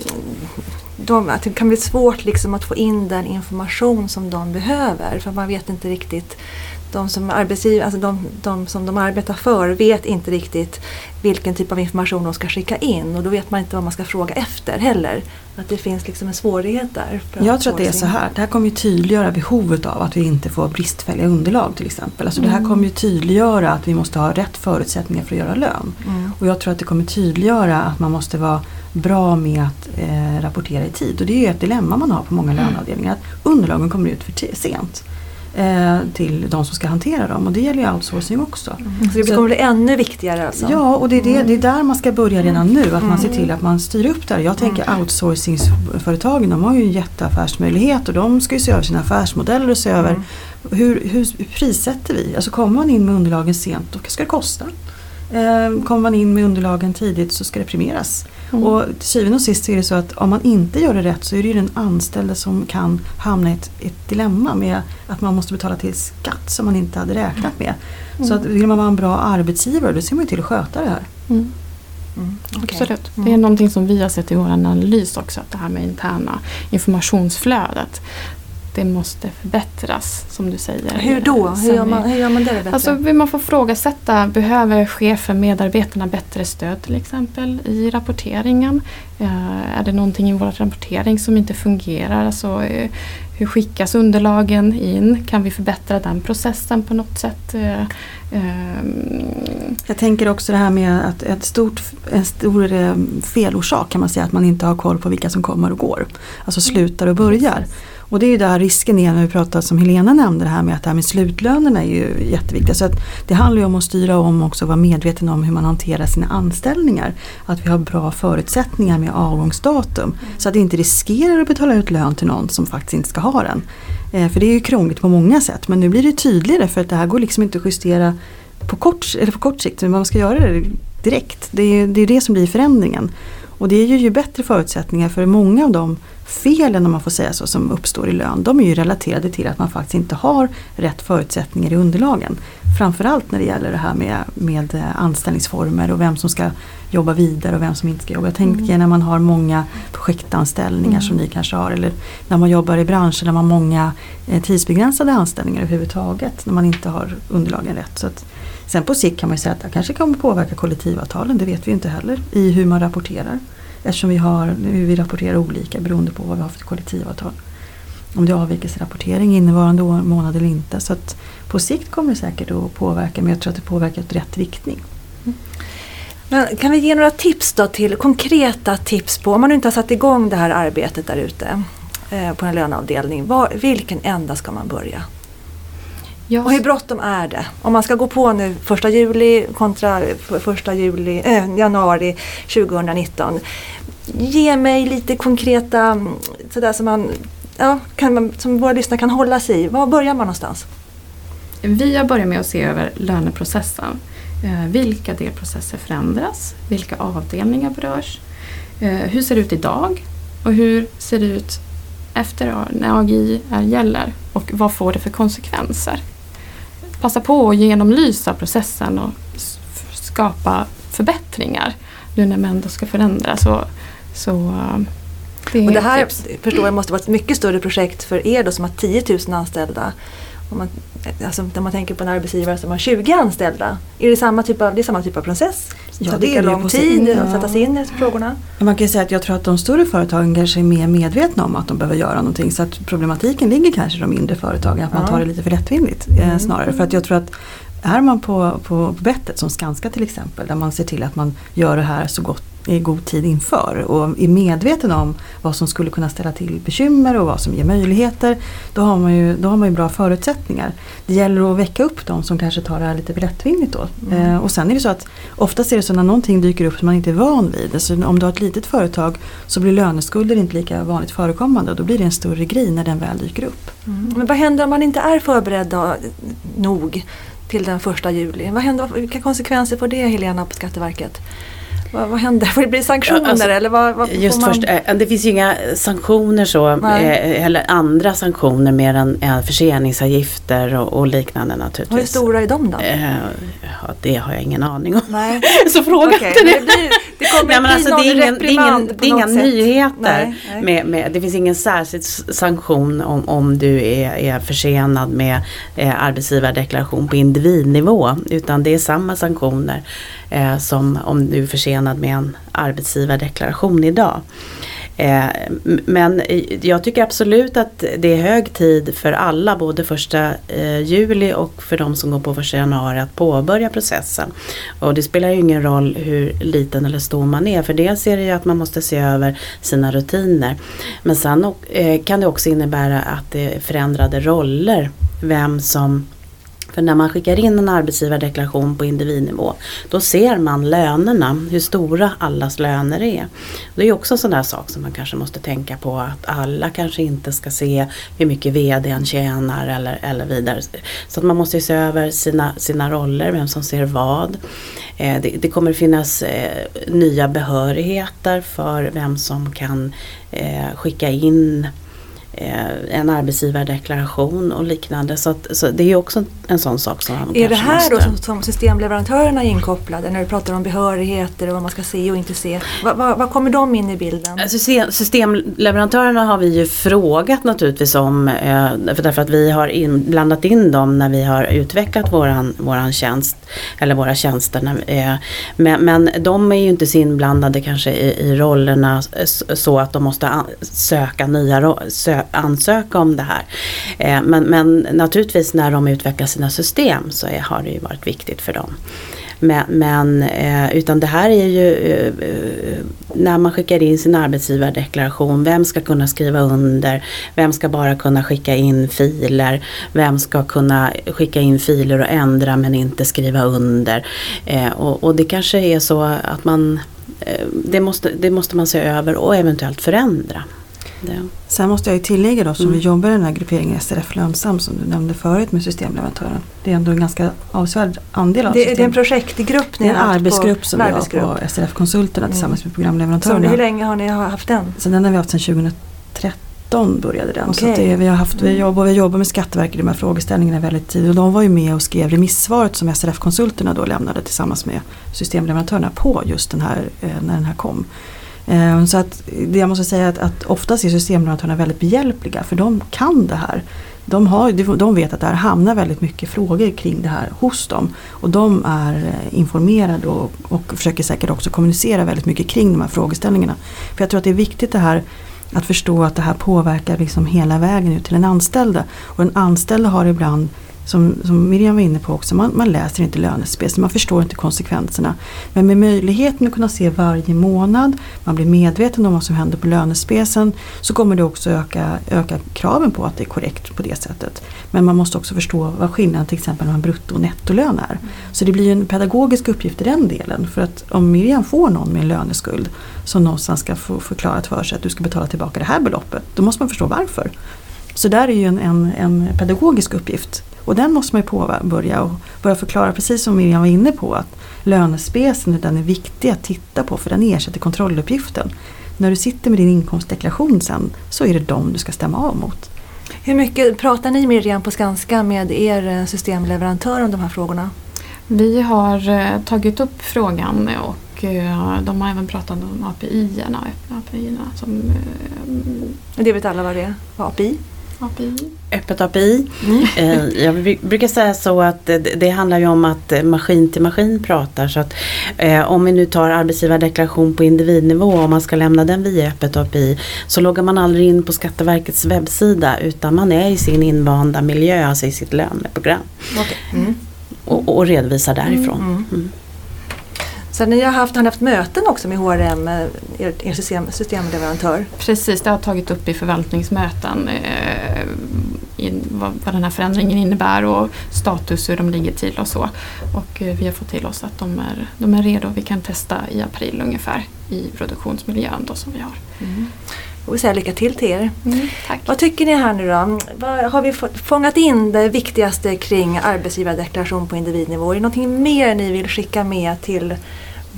[SPEAKER 1] de, att det kan bli svårt liksom att få in den information som de behöver för man vet inte riktigt de som, arbetsgiv, alltså de, de, som de arbetar för vet inte riktigt vilken typ av information de ska skicka in och då vet man inte vad man ska fråga efter heller. Att det finns liksom en svårighet där.
[SPEAKER 2] Jag tror att det är så här, det här kommer ju tydliggöra behovet av att vi inte får bristfälliga underlag till exempel. Alltså mm. Det här mm. kommer ju tydliggöra att vi måste ha rätt förutsättningar för att göra lön. Mm. Och jag tror att det kommer tydliggöra att man måste vara bra med att eh, rapportera i tid. Och det är ju ett dilemma man har på många mm. löneavdelningar. Att underlagen kommer ut för sent eh, till de som ska hantera dem och det gäller ju outsourcing också.
[SPEAKER 1] Mm. Så det kommer bli ännu viktigare alltså?
[SPEAKER 2] Ja och det är, det, det är där man ska börja redan nu, att man ser till att man styr upp det Jag tänker mm. outsourcingsföretagen de har ju en jätteaffärsmöjlighet och de ska ju se över sina affärsmodeller och se över mm. hur, hur prissätter vi? Alltså kommer man in med underlagen sent då ska det kosta. Eh, kommer man in med underlagen tidigt så ska det premieras. Mm. Och till syvende och sist så är det så att om man inte gör det rätt så är det ju den anställde som kan hamna i ett, ett dilemma med att man måste betala till skatt som man inte hade räknat med. Mm. Så att vill man vara en bra arbetsgivare då ser man ju till att sköta det här.
[SPEAKER 4] Mm. Mm, okay. Absolut. Det är någonting som vi har sett i vår analys också, att det här med interna informationsflödet det måste förbättras som du säger.
[SPEAKER 1] Hur då? Hur gör man, hur gör man det bättre?
[SPEAKER 4] Alltså, man får frågasätta, behöver chefen, medarbetarna bättre stöd till exempel i rapporteringen? Uh, är det någonting i vår rapportering som inte fungerar? Alltså, uh, hur skickas underlagen in? Kan vi förbättra den processen på något sätt? Uh,
[SPEAKER 2] jag tänker också det här med att ett stort, en stor felorsak kan man säga att man inte har koll på vilka som kommer och går. Alltså slutar och börjar. Och det är ju där risken är när vi pratar som Helena nämnde det här med att det här med slutlönerna är ju jätteviktigt. Så att det handlar ju om att styra om också och vara medveten om hur man hanterar sina anställningar. Att vi har bra förutsättningar med avgångsdatum. Så att vi inte riskerar att betala ut lön till någon som faktiskt inte ska ha den. Eh, för det är ju krångligt på många sätt men nu blir det tydligare för att det här går liksom inte att justera på kort, eller på kort sikt. Men man ska göra det direkt. Det är, det är det som blir förändringen. Och det ger ju bättre förutsättningar för många av de felen om man får säga så som uppstår i lön. De är ju relaterade till att man faktiskt inte har rätt förutsättningar i underlagen. Framförallt när det gäller det här med, med eh, anställningsformer och vem som ska jobba vidare och vem som inte ska jobba. Jag tänker mm. när man har många projektanställningar mm. som ni kanske har eller när man jobbar i branscher där man har många eh, tidsbegränsade anställningar överhuvudtaget när man inte har underlagen rätt. Så att, sen på sikt kan man ju säga att det kanske kommer påverka kollektivavtalen, det vet vi inte heller i hur man rapporterar. Eftersom vi, har, hur vi rapporterar olika beroende på vad vi har för kollektivavtal. Om det är avvikelserapportering innevarande år, månad eller inte. Så att på sikt kommer det säkert att påverka men jag tror att det påverkar i rätt riktning.
[SPEAKER 1] Men kan vi ge några tips då till konkreta tips på om man inte har satt igång det här arbetet där ute eh, på en löneavdelning. Var, vilken ända ska man börja? Ja. Och hur bråttom är det? Om man ska gå på nu första juli kontra första juli, äh, januari 2019. Ge mig lite konkreta, mm, sådär som, man, ja, kan man, som våra lyssnare kan hålla sig i. Var börjar man någonstans?
[SPEAKER 4] Vi har börjat med att se över löneprocessen. Eh, vilka delprocesser förändras? Vilka avdelningar berörs? eh, hur ser det ut idag och hur ser det ut efter när AGI gäller och vad får det för konsekvenser? Passa på att genomlysa processen och skapa förbättringar nu när man ändå ska förändra. Så, så eh, det
[SPEAKER 1] Och det här
[SPEAKER 4] tips.
[SPEAKER 1] förstår jag måste vara ett mycket större projekt för er då som har 10 000 anställda. Om man, alltså, när man tänker på en arbetsgivare som har 20 anställda. Är det samma typ av, det är samma typ av process?
[SPEAKER 2] Ja, det
[SPEAKER 1] tar lång tid att sätta sig in i frågorna?
[SPEAKER 2] Man kan säga att jag tror att de större företagen kanske är mer medvetna om att de behöver göra någonting. Så att problematiken ligger kanske i de mindre företagen, att man
[SPEAKER 1] Ja.
[SPEAKER 2] tar det lite för lättvindigt eh,
[SPEAKER 1] Mm.
[SPEAKER 2] snarare. För att jag tror att är man på, på bettet som Skanska till exempel, där man ser till att man gör det här så gott i god tid inför och är medveten om vad som skulle kunna ställa till bekymmer och vad som ger möjligheter. Då har man ju, då har man ju bra förutsättningar. Det gäller att väcka upp de som kanske tar det här lite lättvindigt då.
[SPEAKER 1] Mm.
[SPEAKER 2] Eh, och sen är det så att oftast är det så när någonting dyker upp som man inte är van vid. Alltså om du har ett litet företag så blir löneskulder inte lika vanligt förekommande och då blir det en större grej när den väl dyker upp.
[SPEAKER 1] Mm. Men vad händer om man inte är förberedd då, nog till den första juli? Vad händer, vilka konsekvenser får det Helena på Skatteverket? Vad, vad händer? Får det bli sanktioner
[SPEAKER 3] Ja, alltså,
[SPEAKER 1] eller vad, vad
[SPEAKER 3] Just
[SPEAKER 1] man?
[SPEAKER 3] först, eh, det finns ju inga sanktioner så,
[SPEAKER 1] Nej.
[SPEAKER 3] eh, eller andra sanktioner mer än eh, förseningsavgifter och, och liknande naturligtvis.
[SPEAKER 1] Hur stora är de då?
[SPEAKER 3] Ja, det har jag ingen aning om.
[SPEAKER 1] Nej.
[SPEAKER 3] Så fråga
[SPEAKER 1] Okej,
[SPEAKER 3] inte det.
[SPEAKER 1] blir, det kommer
[SPEAKER 3] Nej, men alltså, det är, ingen, det är, ingen, det är inga nyheter.
[SPEAKER 1] Nej, nej.
[SPEAKER 3] Med, med, det finns ingen särskild sanktion om, om du är, är försenad med eh, arbetsgivardeklaration på individnivå. Utan det är samma sanktioner eh, som om du är försenad med en arbetsgivardeklaration idag. Eh, men jag tycker absolut att det är hög tid för alla, både första eh, juli och för de som går på första januari att påbörja processen. Och det spelar ju ingen roll hur liten eller stor man är, för dels är det ju att man måste se över sina rutiner. Men sen eh, kan det också innebära att det är förändrade roller, vem som för när man skickar in en arbetsgivardeklaration på individnivå då ser man lönerna, hur stora allas löner är. Det är också en sån där sak som man kanske måste tänka på att alla kanske inte ska se hur mycket VDn tjänar eller, eller vidare. Så att man måste se över sina, sina roller, vem som ser vad. Eh, det, det kommer finnas eh, nya behörigheter för vem som kan eh, skicka in en arbetsgivardeklaration och liknande. Så, att, så det är också en sån sak som man
[SPEAKER 1] Är det här då
[SPEAKER 3] måste...
[SPEAKER 1] som, som systemleverantörerna är inkopplade när du pratar om behörigheter och vad man ska se och inte se? Vad, kommer de in i bilden?
[SPEAKER 3] System, systemleverantörerna har vi ju frågat naturligtvis om eh, för därför att vi har in, blandat in dem när vi har utvecklat våran, våran tjänst eller våra tjänster. Eh, men, men de är ju inte så inblandade kanske i, i rollerna så att de måste söka nya ro, sö, ansöka om det här. Eh, men, men naturligtvis när de utvecklar sina system så är, har det ju varit viktigt för dem. Men, men eh, utan det här är ju eh, när man skickar in sin arbetsgivardeklaration, vem ska kunna skriva under, vem ska bara kunna skicka in filer, vem ska kunna skicka in filer och ändra men inte skriva under. Och, och det kanske är så att man, det, måste, det måste man se över och eventuellt förändra. Det.
[SPEAKER 2] Sen måste jag ju tillägga då som
[SPEAKER 3] Mm.
[SPEAKER 2] vi jobbar i den här grupperingen SRF Lönsam som du nämnde förut med systemleverantören. Det är ändå en ganska avsevärd andel av
[SPEAKER 1] Det, det är en
[SPEAKER 2] system.
[SPEAKER 1] projektgrupp ni
[SPEAKER 2] en
[SPEAKER 1] har haft
[SPEAKER 2] arbetsgrupp
[SPEAKER 1] på,
[SPEAKER 2] som
[SPEAKER 1] en
[SPEAKER 2] vi har på SRF Konsulterna
[SPEAKER 1] Mm.
[SPEAKER 2] tillsammans med
[SPEAKER 1] Så
[SPEAKER 2] programleverantörerna.
[SPEAKER 1] hur länge har ni haft den?
[SPEAKER 2] Så den har vi haft sedan 2013 började den. Så
[SPEAKER 1] Okej.
[SPEAKER 2] att det, vi har haft, vi
[SPEAKER 1] Mm.
[SPEAKER 2] jobbar, vi jobbar med Skatteverket i de här frågeställningarna väldigt tidigt. Och de var ju med och skrev remissvaret som SRF-konsulterna då lämnade tillsammans med systemleverantörerna på just den här, eh, när den här kom. Ehm, så att det jag måste säga är att, att oftast är systemleverantörerna väldigt behjälpliga för de kan det här. De, har, de vet att det här hamnar väldigt mycket frågor kring det här hos dem. Och de är eh, informerade och, och försöker säkert också kommunicera väldigt mycket kring de här frågeställningarna. För jag tror att det är viktigt det här att förstå att det här påverkar liksom hela vägen ut till den anställde. Och den anställde har ibland, som, som Miriam var inne på också, man, man läser inte lönespec, man förstår inte konsekvenserna. Men med möjligheten att kunna se varje månad, man blir medveten om vad som händer på lönespecen, så kommer det också öka, öka kraven på att det är korrekt på det sättet. Men man måste också förstå vad skillnaden till exempel mellan brutto och nettolön är. Så det blir en pedagogisk uppgift i den delen. För att om Miriam får någon med en löneskuld som någonstans ska få förklarat för sig att du ska betala tillbaka det här beloppet, då måste man förstå varför. Så där är ju en, en, en pedagogisk uppgift. Och den måste man ju påbörja och börja förklara precis som Miriam var inne på att lönespecen den är viktig att titta på för den ersätter kontrolluppgiften. När du sitter med din inkomstdeklaration sen så är det dem du ska stämma av mot.
[SPEAKER 1] Hur mycket pratar ni Miriam på Skanska med er eh, systemleverantör om de här frågorna?
[SPEAKER 4] Vi har eh, tagit upp frågan och eh, de har även pratat om API-erna. API som,
[SPEAKER 1] det vet alla vad det är? API?
[SPEAKER 4] API.
[SPEAKER 3] Öppet API. Mm. Jag brukar säga så att det handlar ju om att maskin till maskin pratar. Så att om vi nu tar arbetsgivardeklaration på individnivå och man ska lämna den via öppet API så loggar man aldrig in på Skatteverkets webbsida utan man är i sin invanda miljö, alltså i sitt löneprogram.
[SPEAKER 1] Okay. Mm
[SPEAKER 3] och, och redovisa därifrån. Mm.
[SPEAKER 1] Så ni har haft, har haft möten också med HRM, er, er system, systemleverantör?
[SPEAKER 4] Precis, det har tagit upp i förvaltningsmöten eh, in, vad, vad, den här förändringen innebär och status, hur de ligger till och så. Och eh, vi har fått till oss att de är, de är redo. Vi kan testa i april ungefär i produktionsmiljön då som vi har. Mm.
[SPEAKER 1] Jag vill säga lycka till till er.
[SPEAKER 4] Mm, tack.
[SPEAKER 1] Vad tycker ni här nu då? Vad, har vi fångat in det viktigaste kring arbetsgivardeklaration på individnivå? Är det någonting mer ni vill skicka med till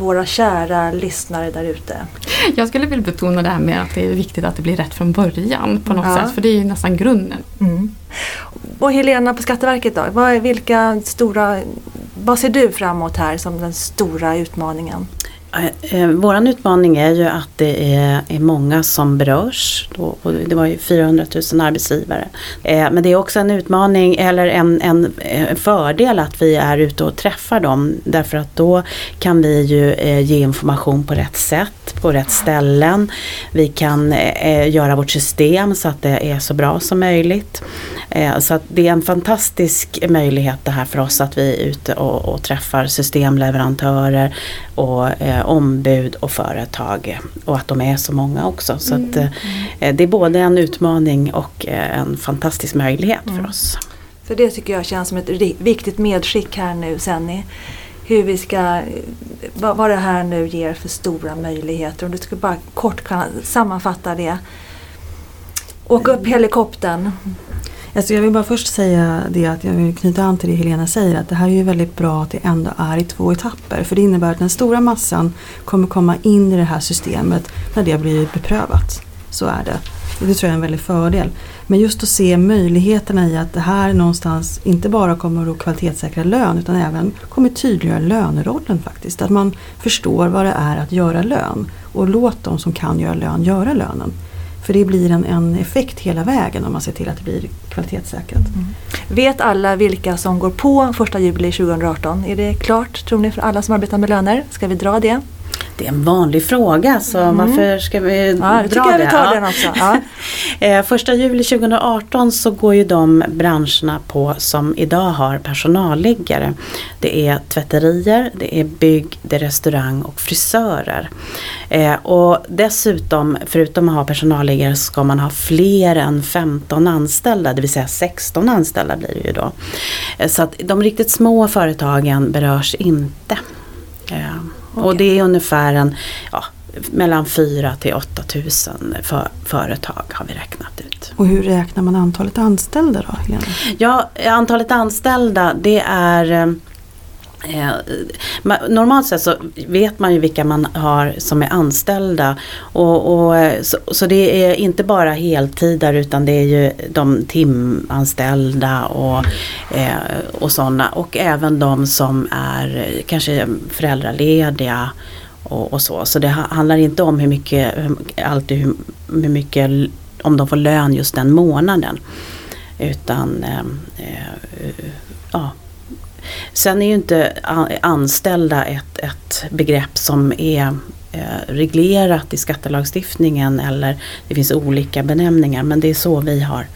[SPEAKER 1] våra kära lyssnare där ute?
[SPEAKER 4] Jag skulle vilja betona det här med att det är viktigt att det blir rätt från början på något ja. sätt. För det är ju nästan grunden.
[SPEAKER 1] Mm. Och Helena på Skatteverket då? Vad, vilka stora, vad ser du framåt här som den stora utmaningen?
[SPEAKER 3] Eh, eh, Vår utmaning är ju att det är, är många som berörs. Då, det var ju 400 000 arbetsgivare. Eh, men det är också en utmaning eller en, en, en, fördel att vi är ute och träffar dem. Därför att då kan vi ju ge information på rätt sätt, på rätt ställen. Vi kan göra vårt system så att det är så bra som möjligt. Så att det är en fantastisk möjlighet det här för oss att vi är ute och, och träffar systemleverantörer och ombud och företag och att de är så många också. Så att, mm. eh, det är både en utmaning och eh, en fantastisk möjlighet mm. för oss.
[SPEAKER 1] Så det tycker jag känns som ett viktigt medskick här nu Senni. Hur vi ska, vad det här nu ger för stora möjligheter. Om du skulle bara kort kunna sammanfatta det. Åka upp helikoptern.
[SPEAKER 2] Alltså jag vill bara först säga det att jag vill knyta an till det Helena säger att det här är ju väldigt bra att det ändå är i två etapper. För det innebär att den stora massan kommer komma in i det här systemet när det blir beprövat. Så är det. Det tror jag är en väldig fördel. Men just att se möjligheterna i att det här någonstans inte bara kommer att kvalitetssäkra lön utan även kommer tydliggöra lönerollen faktiskt. Att man förstår vad det är att göra lön och låt de som kan göra lön göra lönen. För det blir en, en effekt hela vägen om man ser till att det blir kvalitetssäkrat. Mm.
[SPEAKER 1] Vet alla vilka som går på 1 juli 2018? Är det klart tror ni för alla som arbetar med löner? Ska vi dra det?
[SPEAKER 3] Det är en vanlig fråga så mm. varför ska vi ja, dra det?
[SPEAKER 1] jag vi tar ja. den också. Ja.
[SPEAKER 3] Eh, första juli 2018 så går ju de branscherna på som idag har personalliggare. Det är tvätterier, det är bygg, det är restaurang och frisörer. Eh, och dessutom, förutom att ha personalliggare, så ska man ha fler än 15 anställda, det vill säga 16 anställda blir det ju då. Eh, så att de riktigt små företagen berörs inte. Okay. Och det är ungefär en, ja, mellan 4 till 8 tusen för, företag har vi räknat ut.
[SPEAKER 2] Och hur räknar man antalet anställda då Helena?
[SPEAKER 3] Ja, antalet anställda det är eh, normalt sett så vet man ju vilka man har som är anställda. Och, och eh, så, så, det är inte bara heltidare utan det är ju de timanställda och, eh, och sådana. Och även de som är eh, kanske föräldralediga och, och, så. Så det handlar inte om hur mycket, alltid hur, hur mycket, om de får lön just den månaden. Utan eh, eh, ja. Sen är ju inte anställda ett, ett begrepp som är eh, reglerat i skattelagstiftningen eller det finns olika benämningar men det är så vi har,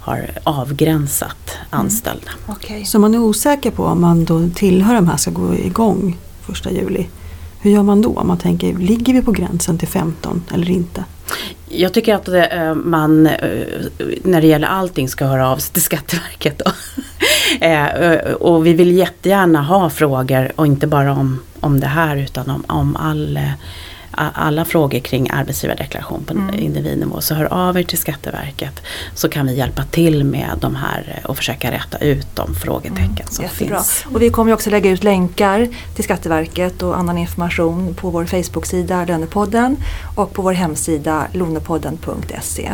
[SPEAKER 3] har avgränsat mm. anställda.
[SPEAKER 2] Mm. Okay. Så man är osäker på om man då tillhör de här ska gå igång första juli? Hur gör man då? Man tänker, ligger vi på gränsen till 15 eller inte?
[SPEAKER 3] Jag tycker att det, man eh, när det gäller allting ska höra av sig till Skatteverket. Då. Eh, och vi vill jättegärna ha frågor och inte bara om, om det här utan om, om all, alla frågor kring arbetsgivardeklaration på mm. individnivå så hör av er till Skatteverket så kan vi hjälpa till med de här och försöka rätta ut de frågetecken mm. som Jättebra. finns.
[SPEAKER 1] Och vi kommer också lägga ut länkar till Skatteverket och annan information på vår Facebook-sida Lönepodden och på vår hemsida lonepodden.se.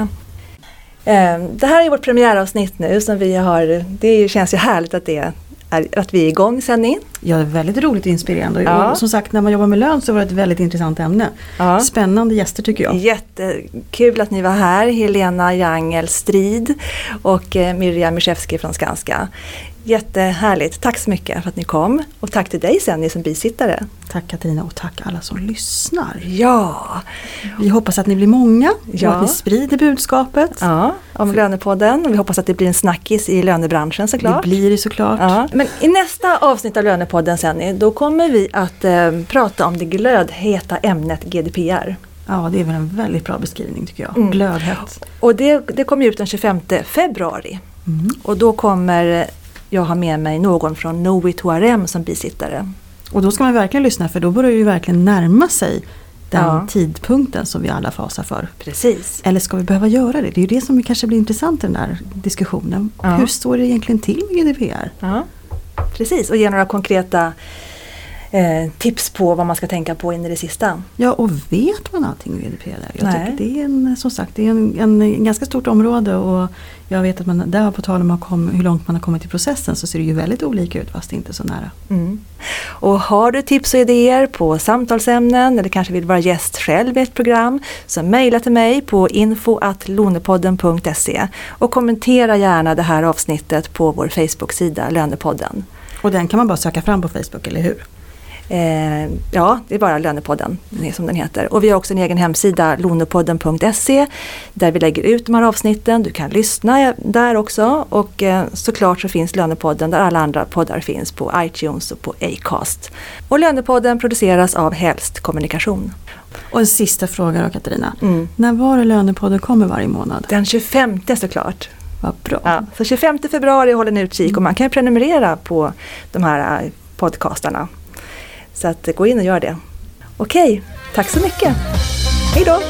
[SPEAKER 1] Ehm, det här är vårt premiäravsnitt nu som vi har, det känns ju härligt att det är, att vi är igång sändning.
[SPEAKER 2] Ja, det är väldigt roligt och inspirerande. Ja. Och som sagt, när man jobbar med lön så var det ett väldigt intressant ämne. Ja. Spännande gäster tycker jag.
[SPEAKER 1] Jättekul att ni var här, Helena Jangel Strid och eh, Miriam Miszewski från Skanska. Jättehärligt. Tack så mycket för att ni kom. Och tack till dig Senni som bisittare.
[SPEAKER 2] Tack Katarina och tack alla som lyssnar.
[SPEAKER 1] Ja!
[SPEAKER 2] Vi hoppas att ni blir många ja. och att ni sprider budskapet.
[SPEAKER 1] Ja, om Lönepodden. Vi hoppas att det blir en snackis i lönebranschen såklart.
[SPEAKER 2] Det blir det såklart. Ja.
[SPEAKER 1] Men i nästa avsnitt av Lönepodden Senni, då kommer vi att eh, prata om det glödheta ämnet GDPR.
[SPEAKER 2] Ja, det är väl en väldigt bra beskrivning tycker jag. Mm. Glödhett.
[SPEAKER 1] Och det, det kommer ut den 25 februari. Mm. Och då kommer jag har med mig någon från Knowit HRM som bisittare.
[SPEAKER 2] Och då ska man verkligen lyssna för då börjar ju verkligen närma sig den ja. tidpunkten som vi alla fasar för.
[SPEAKER 1] Precis.
[SPEAKER 2] Eller ska vi behöva göra det? Det är ju det som kanske blir intressant i den där diskussionen. Ja. Hur står det egentligen till med GDPR?
[SPEAKER 1] Ja. Precis, och ge några konkreta eh, tips på vad man ska tänka på in i det sista.
[SPEAKER 2] Ja, och vet man allting om GDPR? Jag Nej. det är en, som sagt det är en, en, ganska stort område och jag vet att man där på tal om kom, hur långt man har kommit i processen så ser det ju väldigt olika ut fast inte så nära.
[SPEAKER 1] Mm. Och har du tips och idéer på samtalsämnen eller kanske vill vara gäst själv i ett program så mejla till mig på info.lonepodden.se och kommentera gärna det här avsnittet på vår Facebook-sida Lönepodden.
[SPEAKER 2] Och den kan man bara söka fram på Facebook, eller hur?
[SPEAKER 1] Eh, ja, det är bara Lönepodden som den heter. Och vi har också en egen hemsida, lonepodden.se, där vi lägger ut de här avsnitten. Du kan lyssna där också och eh, såklart så finns Lönepodden där alla andra poddar finns på iTunes och på Acast. Och Lönepodden produceras av Helst Kommunikation.
[SPEAKER 2] Och en sista fråga då Katarina. Mm. När var det Lönepodden kommer varje månad?
[SPEAKER 1] Den 25 såklart.
[SPEAKER 2] Vad bra.
[SPEAKER 1] Ja, så 25 februari håller ni utkik och man kan prenumerera på de här eh, podcastarna. Så att gå in och gör det. Okej, tack så mycket. Hej då!